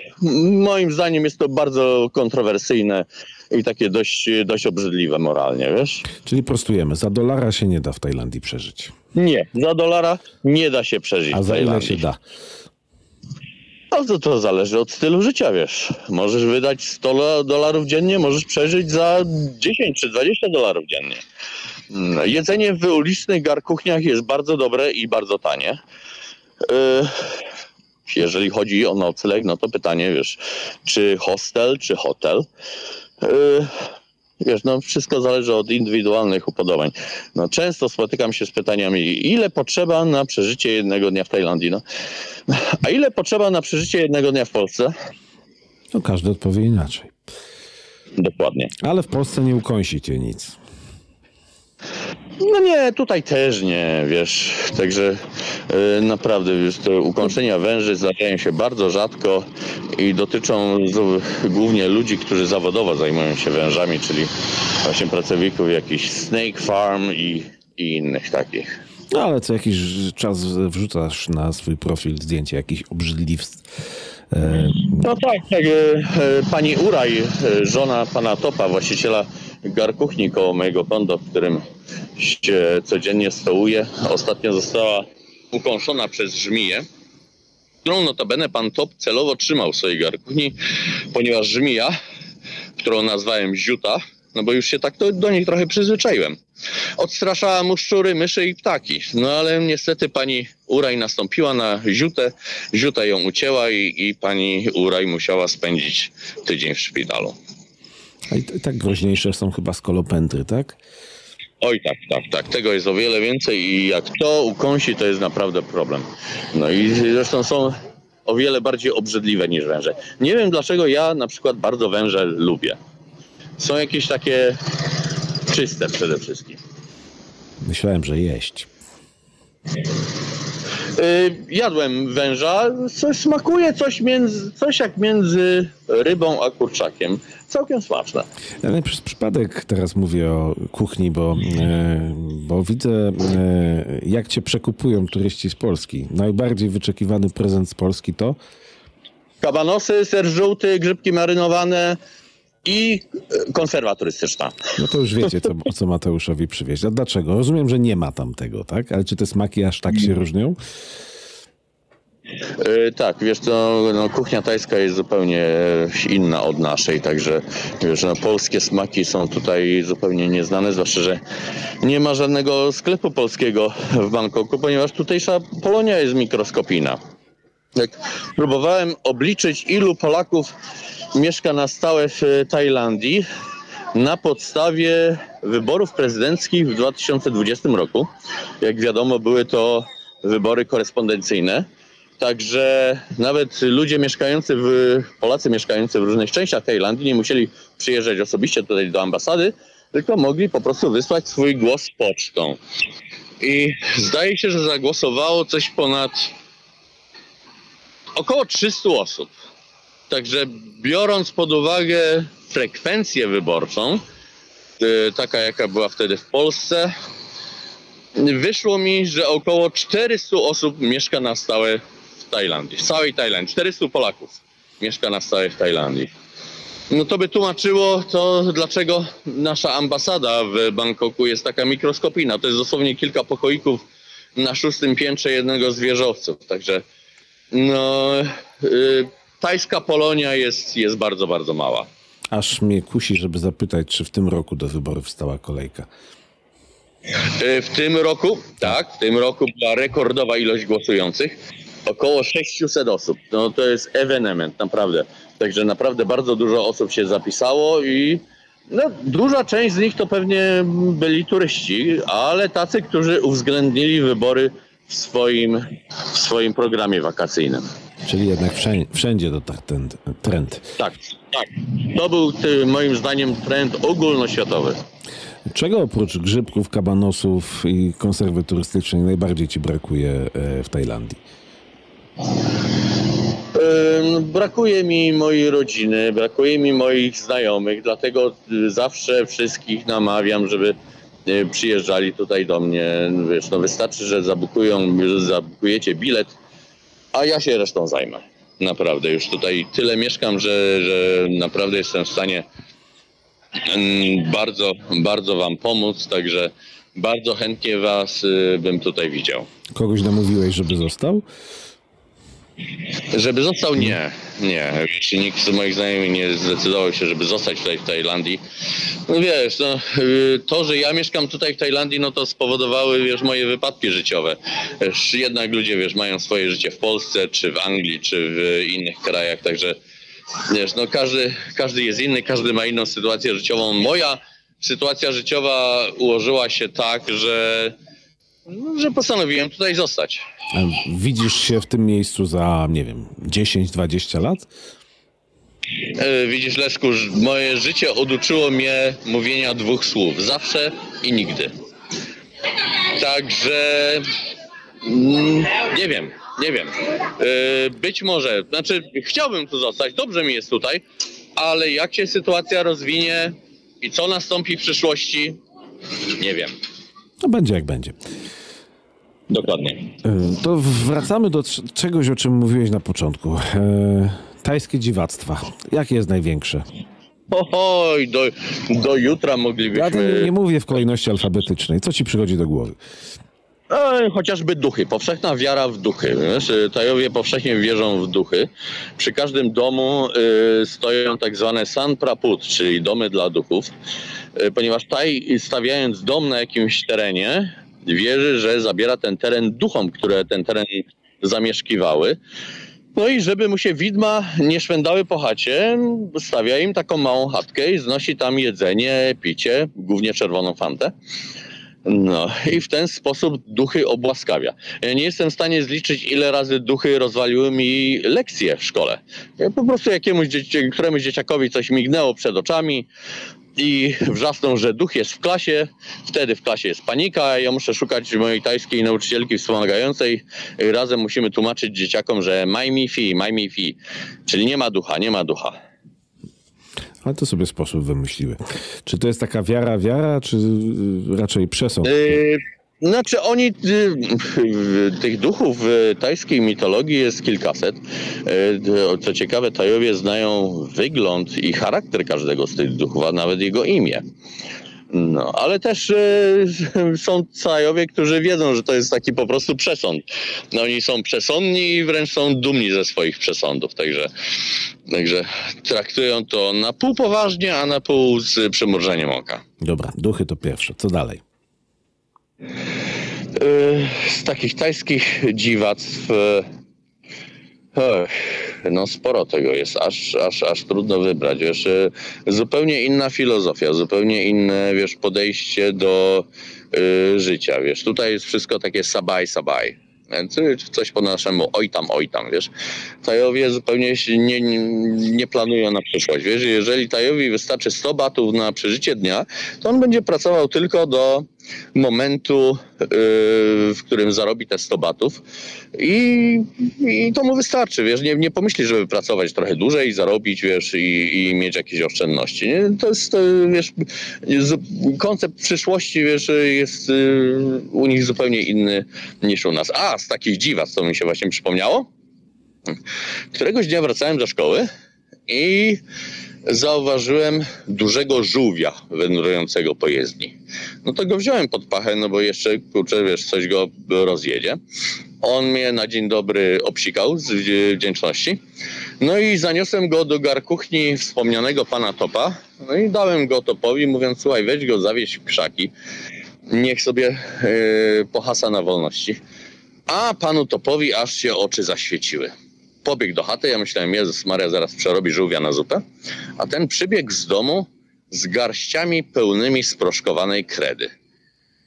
moim zdaniem jest to bardzo kontrowersyjne i takie dość, dość obrzydliwe moralnie, wiesz? Czyli prostujemy, za dolara się nie da w Tajlandii przeżyć. Nie, za dolara nie da się przeżyć. A za ile się da? No to, to zależy od stylu życia, wiesz. Możesz wydać 100 lo- dolarów dziennie, możesz przeżyć za 10 czy 20 dolarów dziennie. Mm, Jedzenie w ulicznych garkuchniach jest bardzo dobre i bardzo tanie. Yy, Jeżeli chodzi o nocleg, no to pytanie, wiesz, czy hostel, czy hotel. Yy, Wiesz, no wszystko zależy od indywidualnych upodobań. No, często spotykam się z pytaniami, ile potrzeba na przeżycie jednego dnia w Tajlandii? No, a ile potrzeba na przeżycie jednego dnia w Polsce? No każdy odpowie inaczej. Dokładnie. Ale w Polsce nie ukąsi cię nic. No nie, tutaj też nie, wiesz. Także e, naprawdę, wiesz, te ukąszenia węży zdarzają się bardzo rzadko i dotyczą z, głównie ludzi, którzy zawodowo zajmują się wężami, czyli właśnie pracowników jakichś snake farm i, i innych takich. No ale co jakiś czas wrzucasz na swój profil zdjęcie jakichś obrzydliwstw. E, No tak, tak. e, e, Pani Uraj, żona pana Topa, właściciela garkuchni koło mojego konta, w którym się codziennie stołuję, ostatnio została ukąszona przez żmiję, którą notabene pan Top celowo trzymał w swojej garkuchni, ponieważ żmija, którą nazwałem Ziuta, no bo już się tak do niej trochę przyzwyczaiłem. Odstraszała mu szczury, myszy i ptaki. No ale niestety pani Uraj nastąpiła na Ziutę. Ziuta ją ucięła i, i pani Uraj musiała spędzić tydzień w szpitalu. a i tak groźniejsze są chyba skolopendry, tak? Oj tak, tak, tak. Tego jest o wiele więcej i jak to ukąsi, to jest naprawdę problem. No i zresztą są o wiele bardziej obrzydliwe niż węże. Nie wiem dlaczego ja na przykład bardzo węże lubię. Są jakieś takie czyste przede wszystkim. Myślałem, że jeść. Y, jadłem węża, coś smakuje coś, między, coś jak między rybą a kurczakiem. Całkiem smaczne. Ale przez przypadek teraz mówię o kuchni, bo, e, bo widzę, e, jak cię przekupują turyści z Polski. Najbardziej wyczekiwany prezent z Polski to Kabanosy, ser żółty, grzybki marynowane i y, konserwa turystyczna. No to już wiecie, co, o co Mateuszowi przywieźć. A dlaczego? Rozumiem, że nie ma tam tego, tak? Ale czy te smaki aż tak się różnią? Y, tak, wiesz, to no, kuchnia tajska jest zupełnie e, inna od naszej, także wiesz, no, polskie smaki są tutaj zupełnie nieznane, zwłaszcza, że nie ma żadnego sklepu polskiego w Bangkoku, ponieważ tutejsza Polonia jest mikroskopijna. Jak próbowałem obliczyć, ilu Polaków mieszka na stałe w e, Tajlandii na podstawie wyborów prezydenckich w 2020 roku. Jak wiadomo, były to wybory korespondencyjne. Także nawet ludzie mieszkający w, Polacy mieszkający w różnych częściach Tajlandii nie musieli przyjeżdżać osobiście tutaj do ambasady, tylko mogli po prostu wysłać swój głos pocztą. I zdaje się, że zagłosowało coś ponad około 300 osób. Także biorąc pod uwagę frekwencję wyborczą, y, taka jaka była wtedy w Polsce, wyszło mi, że około 400 osób mieszka na stałe Tajlandii. W całej Tajlandii. 400 Polaków mieszka na stałe w Tajlandii. No to by tłumaczyło to, dlaczego nasza ambasada w Bangkoku jest taka mikroskopijna. To jest dosłownie kilka pokoików na szóstym piętrze jednego z wieżowców. Także no, y, tajska Polonia jest, jest bardzo, bardzo mała. Aż mnie kusi, żeby zapytać, czy w tym roku do wyborów stała kolejka. Y, W tym roku, tak, w tym roku była rekordowa ilość głosujących. Około 600 osób. No to jest ewenement, naprawdę. Także naprawdę bardzo dużo osób się zapisało i no, duża część z nich to pewnie byli turyści, ale tacy, którzy uwzględnili wybory w swoim, w swoim programie wakacyjnym. Czyli jednak wszędzie, wszędzie to tak ten trend. Tak, tak. To był ty, moim zdaniem trend ogólnoświatowy. Czego oprócz grzybków, kabanosów i konserwy turystycznej najbardziej ci brakuje e, w Tajlandii? Brakuje mi mojej rodziny, brakuje mi moich znajomych, dlatego y, zawsze wszystkich namawiam, żeby y, przyjeżdżali tutaj do mnie. Wiesz, no wystarczy, że zabukują, zabukujecie bilet, a ja się resztą zajmę. Naprawdę, już tutaj tyle mieszkam, że, że naprawdę jestem w stanie bardzo, bardzo Wam pomóc, także bardzo chętnie Was y, bym tutaj widział. Kogoś namówiłeś, żeby został? Żeby został? Nie, nie. Jeśli nikt z moich znajomych nie zdecydował się, żeby zostać tutaj w Tajlandii. No wiesz, no, y, to, że ja mieszkam tutaj w Tajlandii, no to spowodowały, wiesz, moje wypadki życiowe. Jednak ludzie, wiesz, mają swoje życie w Polsce, czy w Anglii, czy w innych krajach, także wiesz, no każdy, każdy jest inny, każdy ma inną sytuację życiową. Moja sytuacja życiowa ułożyła się tak, że no, że postanowiłem tutaj zostać. A widzisz się w tym miejscu za, nie wiem, 10-20 lat? E, widzisz, Leszku, moje życie oduczyło mnie mówienia dwóch słów. Zawsze i nigdy. Także mm, nie wiem, nie wiem. E, być może, znaczy chciałbym tu zostać, dobrze mi jest tutaj, ale jak się sytuacja rozwinie i co nastąpi w przyszłości, nie wiem. No będzie jak będzie. Dokładnie. E, to wracamy do czegoś, o czym mówiłeś na początku. E, tajskie dziwactwa. Jakie jest największe? Oj, do, do jutra moglibyśmy... Ja nie, nie mówię w kolejności alfabetycznej. Co ci przychodzi do głowy? E, chociażby duchy, powszechna wiara w duchy. Wiesz, Tajowie powszechnie wierzą w duchy. Przy każdym domu y, stoją tak zwane san praput, czyli domy dla duchów, ponieważ Taj stawiając dom na jakimś terenie, wierzy, że zabiera ten teren duchom, które ten teren zamieszkiwały. No i żeby mu się widma nie szwędały po chacie, stawia im taką małą chatkę i znosi tam jedzenie, picie, głównie czerwoną fantę. No i w ten sposób duchy obłaskawia. Nie jestem w stanie zliczyć, ile razy duchy rozwaliły mi lekcje w szkole. Po prostu jakiemuś dzieci, któremuś dzieciakowi coś mignęło przed oczami, i wrzasnął, że duch jest w klasie. Wtedy w klasie jest panika. Ja muszę szukać mojej tajskiej nauczycielki wspomagającej. Razem musimy tłumaczyć dzieciakom, że maj mi fi, maj mi fi. Czyli nie ma ducha, nie ma ducha. Ale to sobie sposób wymyśliły. Czy to jest taka wiara, wiara, czy raczej przesąd? Yy, znaczy oni, y, tych duchów w tajskiej mitologii jest kilkaset. Y, co ciekawe, Tajowie znają wygląd i charakter każdego z tych duchów, a nawet jego imię. No, ale też y, są Tajowie, którzy wiedzą, że to jest taki po prostu przesąd. No, oni są przesądni i wręcz są dumni ze swoich przesądów, także, także traktują to na pół poważnie, a na pół z przymrużeniem oka. Dobra, duchy to pierwsze. Co dalej? Z takich tajskich dziwactw no sporo tego jest, aż, aż, aż trudno wybrać. Wiesz, zupełnie inna filozofia, zupełnie inne wiesz, podejście do y, życia. Wiesz, tutaj jest wszystko takie sabaj, sabaj. Coś po naszemu, oj tam, oj tam, wiesz. Tajowie zupełnie nie, nie, nie planują na przyszłość, wiesz. Jeżeli Tajowi wystarczy 100 batów na przeżycie dnia, to on będzie pracował tylko do momentu, yy, w którym zarobi te 100 batów i, i to mu wystarczy, wiesz, nie, nie pomyśli, żeby pracować trochę dłużej, zarobić, wiesz, i, i mieć jakieś oszczędności. Nie? To jest, wiesz, koncept przyszłości, wiesz, jest yy, u nich zupełnie inny niż u nas. A, z takich dziwac, co mi się właśnie przypomniało, któregoś dnia wracałem do szkoły i zauważyłem dużego żółwia wędrującego po jezdni. No to go wziąłem pod pachę, no bo jeszcze, kurczę, wiesz, coś go rozjedzie. On mnie na dzień dobry obsikał z wdzięczności. No i zaniosłem go do garkuchni wspomnianego pana Topa. No i dałem go Topowi, mówiąc, słuchaj, weź go zawieź w krzaki. Niech sobie yy, pohasa na wolności. A panu Topowi aż się oczy zaświeciły. Pobiegł do chaty, ja myślałem, Jezus Maria zaraz przerobi żółwia na zupę, a ten przybiegł z domu z garściami pełnymi sproszkowanej kredy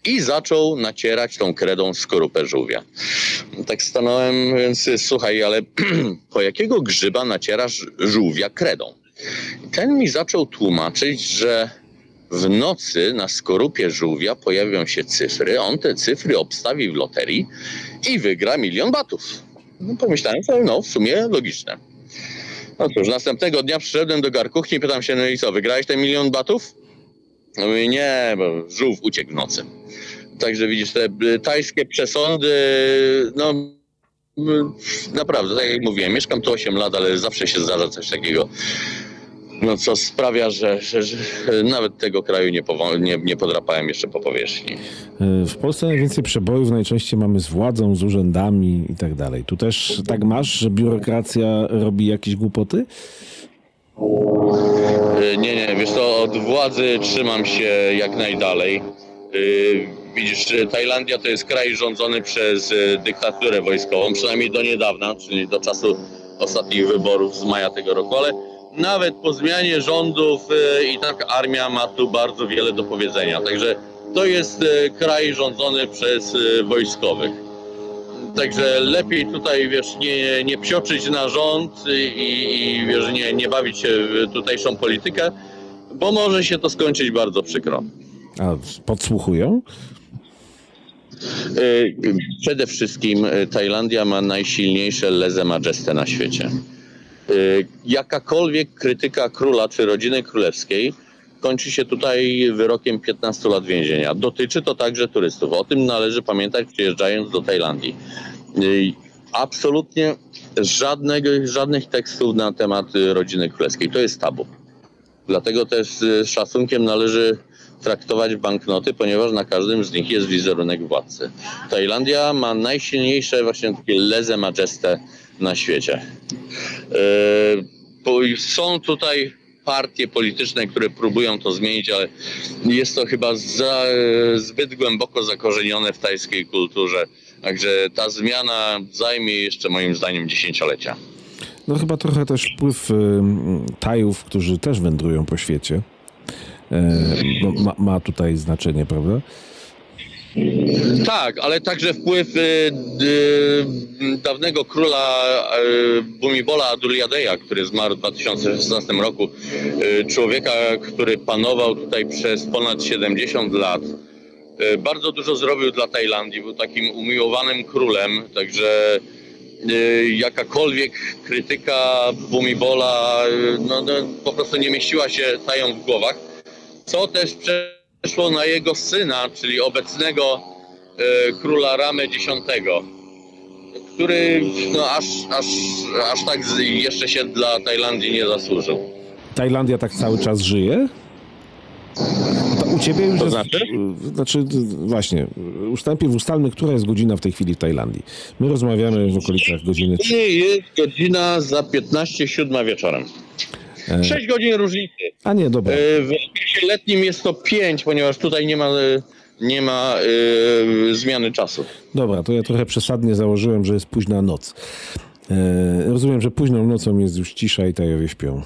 i zaczął nacierać tą kredą skorupę żółwia. Tak stanąłem, więc słuchaj, ale po jakiego grzyba nacierasz żółwia kredą? Ten mi zaczął tłumaczyć, że w nocy na skorupie żółwia pojawią się cyfry, on te cyfry obstawi w loterii i wygra milion batów. No, pomyślałem sobie, no w sumie logiczne. No cóż, następnego dnia przyszedłem do garkuchni i pytam się, no i co, wygrałeś ten milion batów? No mówię, nie, bo żółw uciekł w nocy. Także widzisz, te tajskie przesądy, no naprawdę, tak jak mówiłem, mieszkam tu 8 lat, ale zawsze się zdarza coś takiego, no co sprawia, że, że, że nawet tego kraju nie, nie, nie podrapałem jeszcze po powierzchni. W Polsce najwięcej przebojów najczęściej mamy z władzą, z urzędami i tak dalej. Tu też tak masz, że biurokracja robi jakieś głupoty? Nie, nie, wiesz to od władzy trzymam się jak najdalej. Y, widzisz, Tajlandia to jest kraj rządzony przez y, dyktaturę wojskową, przynajmniej do niedawna, czyli do czasu ostatnich wyborów z maja tego roku, ale nawet po zmianie rządów y, i tak armia ma tu bardzo wiele do powiedzenia. Także to jest kraj rządzony przez wojskowych. Także lepiej tutaj, wiesz, nie, nie psioczyć na rząd i, i wiesz, nie, nie bawić się w tutejszą politykę, bo może się to skończyć bardzo przykro. A podsłuchują? Przede wszystkim Tajlandia ma najsilniejsze leze majeste na świecie. Y, jakakolwiek krytyka króla czy rodziny królewskiej kończy się tutaj wyrokiem 15 lat więzienia. Dotyczy to także turystów. O tym należy pamiętać przyjeżdżając do Tajlandii. Absolutnie żadnego, żadnych tekstów na temat rodziny królewskiej. To jest tabu. Dlatego też z szacunkiem należy traktować banknoty, ponieważ na każdym z nich jest wizerunek władcy. Tajlandia ma najsilniejsze właśnie takie leze majeste na świecie. Yy, są tutaj partie polityczne, które próbują to zmienić, ale jest to chyba za, zbyt głęboko zakorzenione w tajskiej kulturze. Także ta zmiana zajmie jeszcze moim zdaniem dziesięciolecia. No chyba trochę też wpływ y, Tajów, którzy też wędrują po świecie. E, ma, ma tutaj znaczenie, prawda? Tak, ale także wpływ y, y, dawnego króla y, Bumibola Aduliadeja, który zmarł w 2016 roku. Y, człowieka, który panował tutaj przez ponad 70 lat. Y, bardzo dużo zrobił dla Tajlandii, był takim umiłowanym królem, także y, jakakolwiek krytyka Bumibola no, no, po prostu nie mieściła się Tajom w głowach co też przeszło na jego syna, czyli obecnego e, króla Ramy X, który no, aż, aż, aż tak jeszcze się dla Tajlandii nie zasłużył. Tajlandia tak cały czas żyje? To u ciebie już to znaczy? Jest, znaczy, właśnie, ustępie, ustalmy, która jest godzina w tej chwili w Tajlandii. My rozmawiamy w okolicach godziny... Nie, jest godzina za 15, siódma wieczorem. 6 e, godzin różnicy. A nie, dobra. E, w okresie letnim jest to 5, ponieważ tutaj nie ma, e, nie ma zmiany czasu. Dobra, to ja trochę przesadnie założyłem, że jest późna noc. rozumiem, że późną nocą jest już cisza i Tajowie śpią.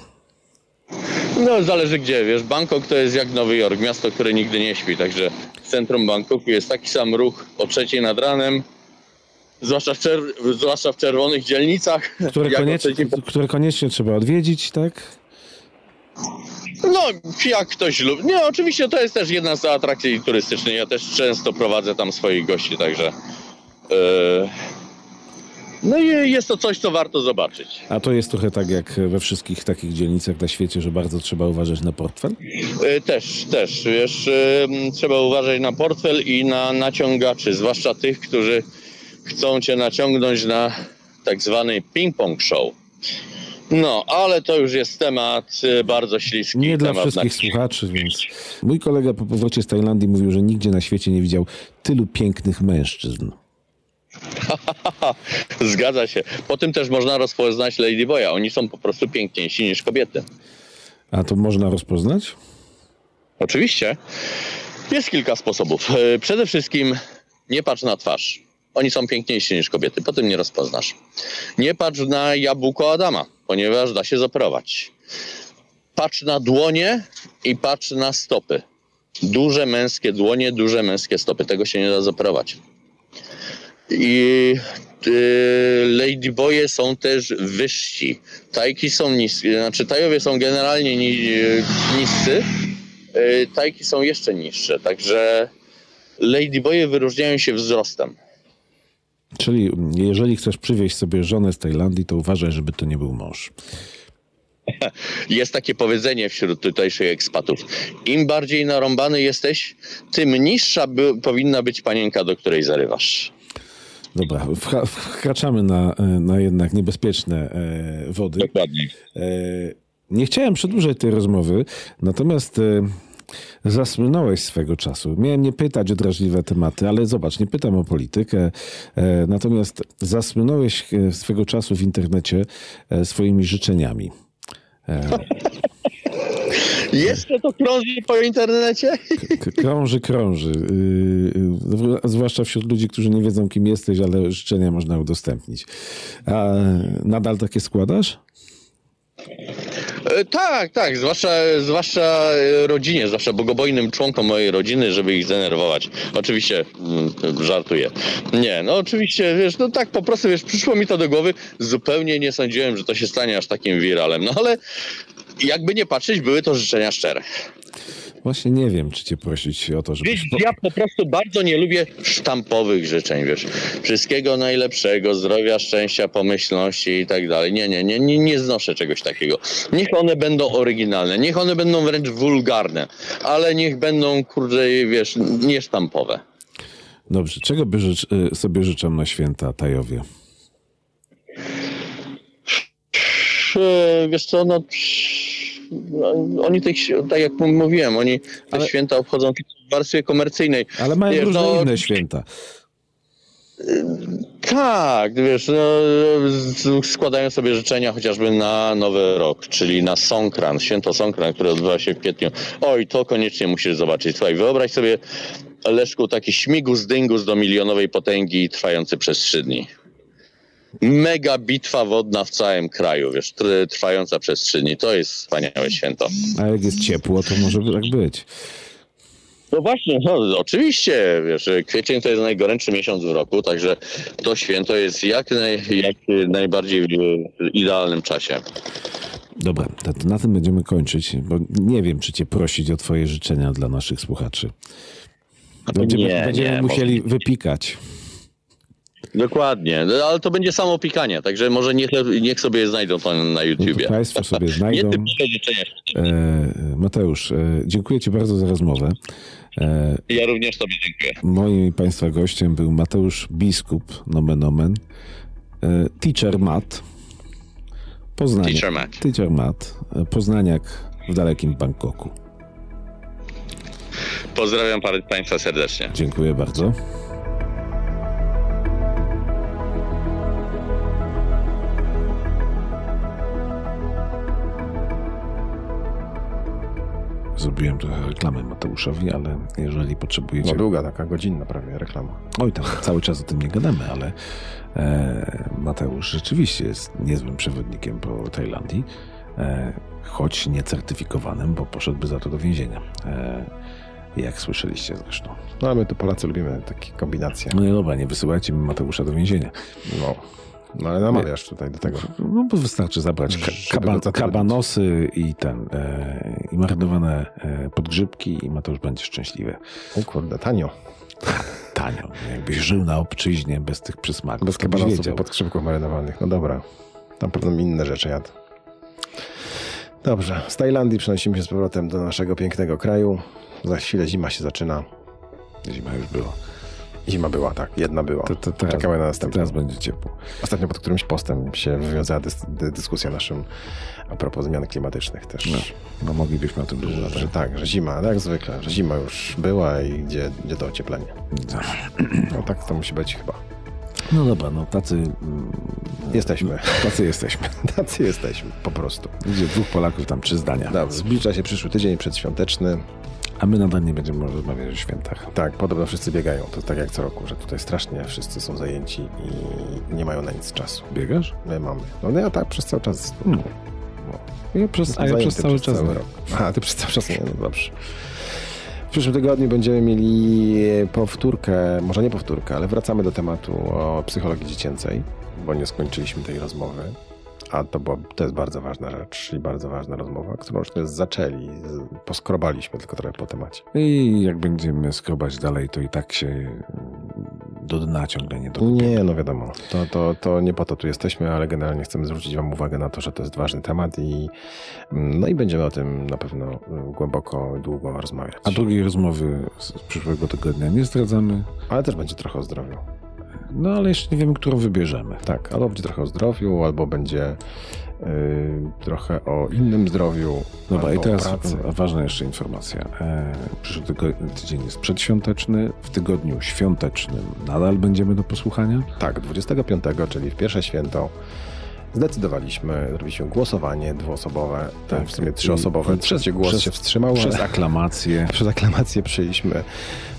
No, zależy gdzie, wiesz, Bangkok to jest jak Nowy Jork, miasto, które nigdy nie śpi, także w centrum Bangkoku jest taki sam ruch o trzeciej nad ranem, zwłaszcza w, zwłaszcza w czerwonych dzielnicach. Które, koniecznie, które koniecznie trzeba odwiedzić, tak? No, jak ktoś lubi. Nie, oczywiście to jest też jedna z atrakcji turystycznych. Ja też często prowadzę tam swoich gości, także. Yy... No i jest to coś, co warto zobaczyć. A to jest trochę tak jak we wszystkich takich dzielnicach na świecie, że bardzo trzeba uważać na portfel? Yy, też, też. Wiesz, yy, trzeba uważać na portfel i na naciągaczy, zwłaszcza tych, którzy chcą cię naciągnąć na tak zwany ping-pong show. No, ale to już jest temat y, bardzo śliski. Nie dla wszystkich słuchaczy, więc mój kolega po powrocie z Tajlandii mówił, że nigdzie na świecie nie widział tylu pięknych mężczyzn. Zgadza się. Po tym też można rozpoznać Ladyboya. Oni są po prostu piękniejsi niż kobiety. A to można rozpoznać? Oczywiście. Jest kilka sposobów. Y, przede wszystkim nie patrz na twarz. Oni są piękniejsi niż kobiety, po tym nie rozpoznasz. Nie patrz na jabłko Adama, ponieważ da się zoperować. Patrz na dłonie i patrz na stopy. Duże męskie dłonie, duże męskie stopy. Tego się nie da zoperować. I y, ladyboye są też wyżsi. Tajki są niskie, znaczy tajowie są generalnie ni, niscy, y, tajki są jeszcze niższe, także ladyboye wyróżniają się wzrostem. Czyli jeżeli chcesz przywieźć sobie żonę z Tajlandii, to uważaj, żeby to nie był mąż. Jest takie powiedzenie wśród tutejszych ekspatów. Im bardziej narąbany jesteś, tym niższa by, powinna być panienka, do której zarywasz. Dobra, wkraczamy na, e, na jednak niebezpieczne e, wody. Dokładnie. E, nie chciałem przedłużać tej rozmowy, natomiast zasłynąłeś swego czasu. Miałem nie pytać o drażliwe tematy, ale zobacz, nie pytam o politykę. E, natomiast zasłynąłeś e, swego czasu w internecie e, swoimi życzeniami. Jeszcze to krąży po internecie? Krąży, krąży. Yy, yy, zwłaszcza wśród ludzi, którzy nie wiedzą, kim jesteś, ale życzenia można udostępnić. A nadal takie składasz? E, Tak, tak, zwłaszcza, zwłaszcza e, rodzinie, zwłaszcza bogobojnym członkom mojej rodziny, żeby ich zdenerwować. Oczywiście mm, żartuję. Nie, no oczywiście, wiesz, no tak po prostu, wiesz, przyszło mi to do głowy, zupełnie nie sądziłem, że to się stanie aż takim wiralem, no ale jakby nie patrzeć, były to życzenia szczere. Właśnie nie wiem, czy cię prosić o to, żebyś... Wiesz, ja po prostu bardzo nie lubię sztampowych życzeń, wiesz. Wszystkiego najlepszego, zdrowia, szczęścia, pomyślności i tak dalej. Nie, nie, nie, nie, nie znoszę czegoś takiego. Niech one będą oryginalne, niech one będą wręcz wulgarne, ale niech będą, kurde, wiesz, niesztampowe. Dobrze, czego by y, sobie życzę na święta Tajowie? Wiesz co, no... no, Oni tych, tak jak mówiłem, oni te Ale- święta obchodzą w warstwie komercyjnej. Ale mają Wiesz, różne no, inne święta. Tak, wiesz, no, składają sobie życzenia chociażby na Nowy Rok, czyli na Songkran, święto Songkran, które odbywa się w kwietniu. Oj, to koniecznie musisz zobaczyć. Słuchaj, wyobraź sobie, Leszku, taki śmigus dyngus do milionowej potęgi trwający przez trzy dni. Mega bitwa wodna w całym kraju, wiesz, tr- trwająca przez trzy dni. To jest wspaniałe święto. A jak jest ciepło, to może tak być. No właśnie, no, oczywiście, wiesz, kwiecień to jest najgorętszy miesiąc w roku, także to święto jest jak, naj, jak najbardziej w idealnym czasie. Dobra, to to na tym będziemy kończyć, bo nie wiem, czy cię prosić o twoje życzenia dla naszych słuchaczy. Będziemy, Nie, będziemy nie, musieli wypikać. Dokładnie, no, ale to będzie samo pikanie, także może niech, niech sobie znajdą to na YouTubie. Państwo sobie Nie znajdą. życzenia. E, Mateusz, e, dziękuję Ci bardzo za rozmowę. E, Ja również Tobie dziękuję. moim i Państwa gościem był Mateusz Biskup, nomen omen, e, teacher Matt, Poznaniak. Teacher Matt. Teacher Matt, e, Poznaniak w dalekim Bangkoku. Pozdrawiam Państwa serdecznie. Dziękuję bardzo. Zrobiłem trochę reklamy Mateuszowi, ale jeżeli potrzebujecie... No długa, taka godzinna prawie reklama. Oj tam, cały czas o tym nie gadamy, ale e, Mateusz rzeczywiście jest niezłym przewodnikiem po Tajlandii, e, choć niecertyfikowanym, bo poszedłby za to do więzienia. E, jak słyszeliście zresztą. No a my tu Polacy lubimy takie kombinacje. No i dobra, nie wysyłajcie mi Mateusza do więzienia. No, no ale namawiasz tutaj do tego. No bo wystarczy zabrać kabanosy i ten, e, i marynowane e, podgrzybki i Mateusz będzie szczęśliwy. O kurde, tanio. Tanio. Jakbyś żył na obczyźnie bez tych przysmaków. Bez kabanosów i podkrzywków marynowanych. No dobra. Tam pewno inne rzeczy jadł. Dobrze. Z Tajlandii przenosimy się z powrotem do naszego pięknego kraju. Za chwilę zima się zaczyna. Zima już była. Zima była, tak. Jedna była. To, to teraz, Czekamy na następną. teraz będzie ciepło. Ostatnio pod którymś postem się wywiązała dys dy dyskusja naszym a propos zmian klimatycznych też. No, no moglibyśmy o tym długo Że, tak, że zima, ale jak zwykle, że zima już była i gdzie, gdzie to ocieplenie. No tak to musi być chyba. No dobra, no tacy, mm, Jesteśmy. tacy jesteśmy. Tacy jesteśmy, po prostu. Gdzie dwóch Polaków, tam trzy zdania. Dobrze, zbliża się przyszły tydzień przedświąteczny. A my nadal nie będziemy rozmawiać o świętach. Tak, podobno wszyscy biegają. To tak jak co roku, że tutaj strasznie wszyscy są zajęci i nie mają na nic czasu. Biegasz? My mamy. No ja tak przez cały czas. No. No. Ja przez, a ja przez cały czas. cały rok. A, ty przez cały czas nie, no dobrze. W przyszłym tygodniu będziemy mieli powtórkę, może nie powtórkę, ale wracamy do tematu o psychologii dziecięcej, bo nie skończyliśmy tej rozmowy. A to, była, to jest bardzo ważna rzecz i bardzo ważna rozmowa, którą już zaczęli, poskrobaliśmy tylko trochę po temacie. I jak będziemy skrobać dalej, to i tak się mm, do dna ciągle nie dokopiemy. Nie, no wiadomo, to, to, to nie po to tu jesteśmy, ale generalnie chcemy zwrócić Wam uwagę na to, że to jest ważny temat i, no i będziemy o tym na pewno y, głęboko, długo rozmawiać. A drugiej rozmowy z przyszłego tygodnia nie zdradzamy. Ale też będzie trochę o zdrowiu. No ale jeszcze nie wiemy, którą wybierzemy. Tak, albo będzie trochę o zdrowiu, albo będzie y, trochę o innym zdrowiu. Dobra, i teraz pracy. ważna jeszcze informacja. E, przyszły tydzień jest przedświąteczny. W tygodniu świątecznym nadal będziemy do posłuchania. Tak, 25, czyli w pierwsze święto, zdecydowaliśmy, zrobiliśmy głosowanie dwuosobowe, Tak, w sumie trzyosobowe. Trzeci głos przez- się wstrzymał, Przez aklamację. przez aklamację przyjęliśmy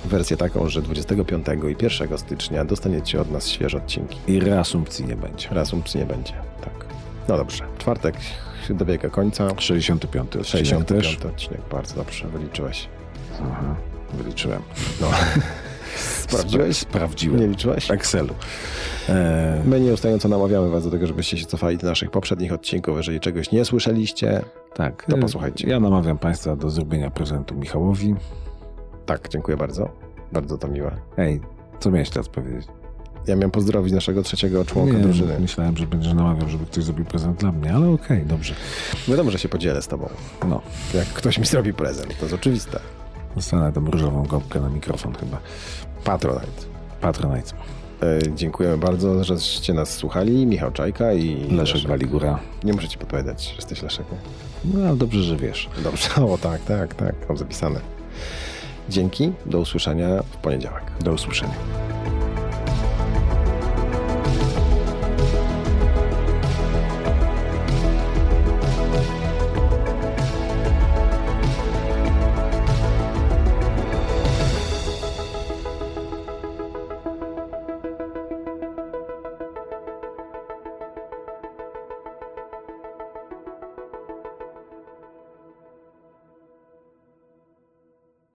wersję taką, że 25 i 1 stycznia dostaniecie od nas świeże odcinki. I reasumpcji nie będzie. Reasumpcji nie będzie, tak. No dobrze, czwartek dobiega końca. 65 odcinek 65 też. odcinek, bardzo dobrze, wyliczyłeś. Aha, wyliczyłem. No. Sprawdziłeś? Sprawdziłem. Nie liczyłeś? Excelu. E, My nieustająco namawiamy was do tego, żebyście się cofali do naszych poprzednich odcinków. Jeżeli czegoś nie słyszeliście, tak. To posłuchajcie. Ja namawiam Państwa do zrobienia prezentu Michałowi. Tak, dziękuję bardzo. Bardzo to miłe. Ej, co miałeś teraz powiedzieć? Ja miałem pozdrowić naszego trzeciego członka Nie, drużyny. Myślałem, że będziesz namawiał, żeby ktoś zrobił prezent dla mnie, ale okej, dobrze. Wiadomo, że się podzielę z tobą. No, Jak ktoś mi zrobi prezent, to jest oczywiste. dostanę tą różową gąbkę na mikrofon chyba. Patronite. Patronite. E, dziękujemy bardzo, żeście nas słuchali. Michał Czajka i Leszek Waligura. Nie muszę ci podpowiadać, że jesteś Leszek. nie? No, ale dobrze, że wiesz. Dobrze, o tak, tak, tak, mam zapisane. Dzięki, do usłyszenia w poniedziałek. Do usłyszenia.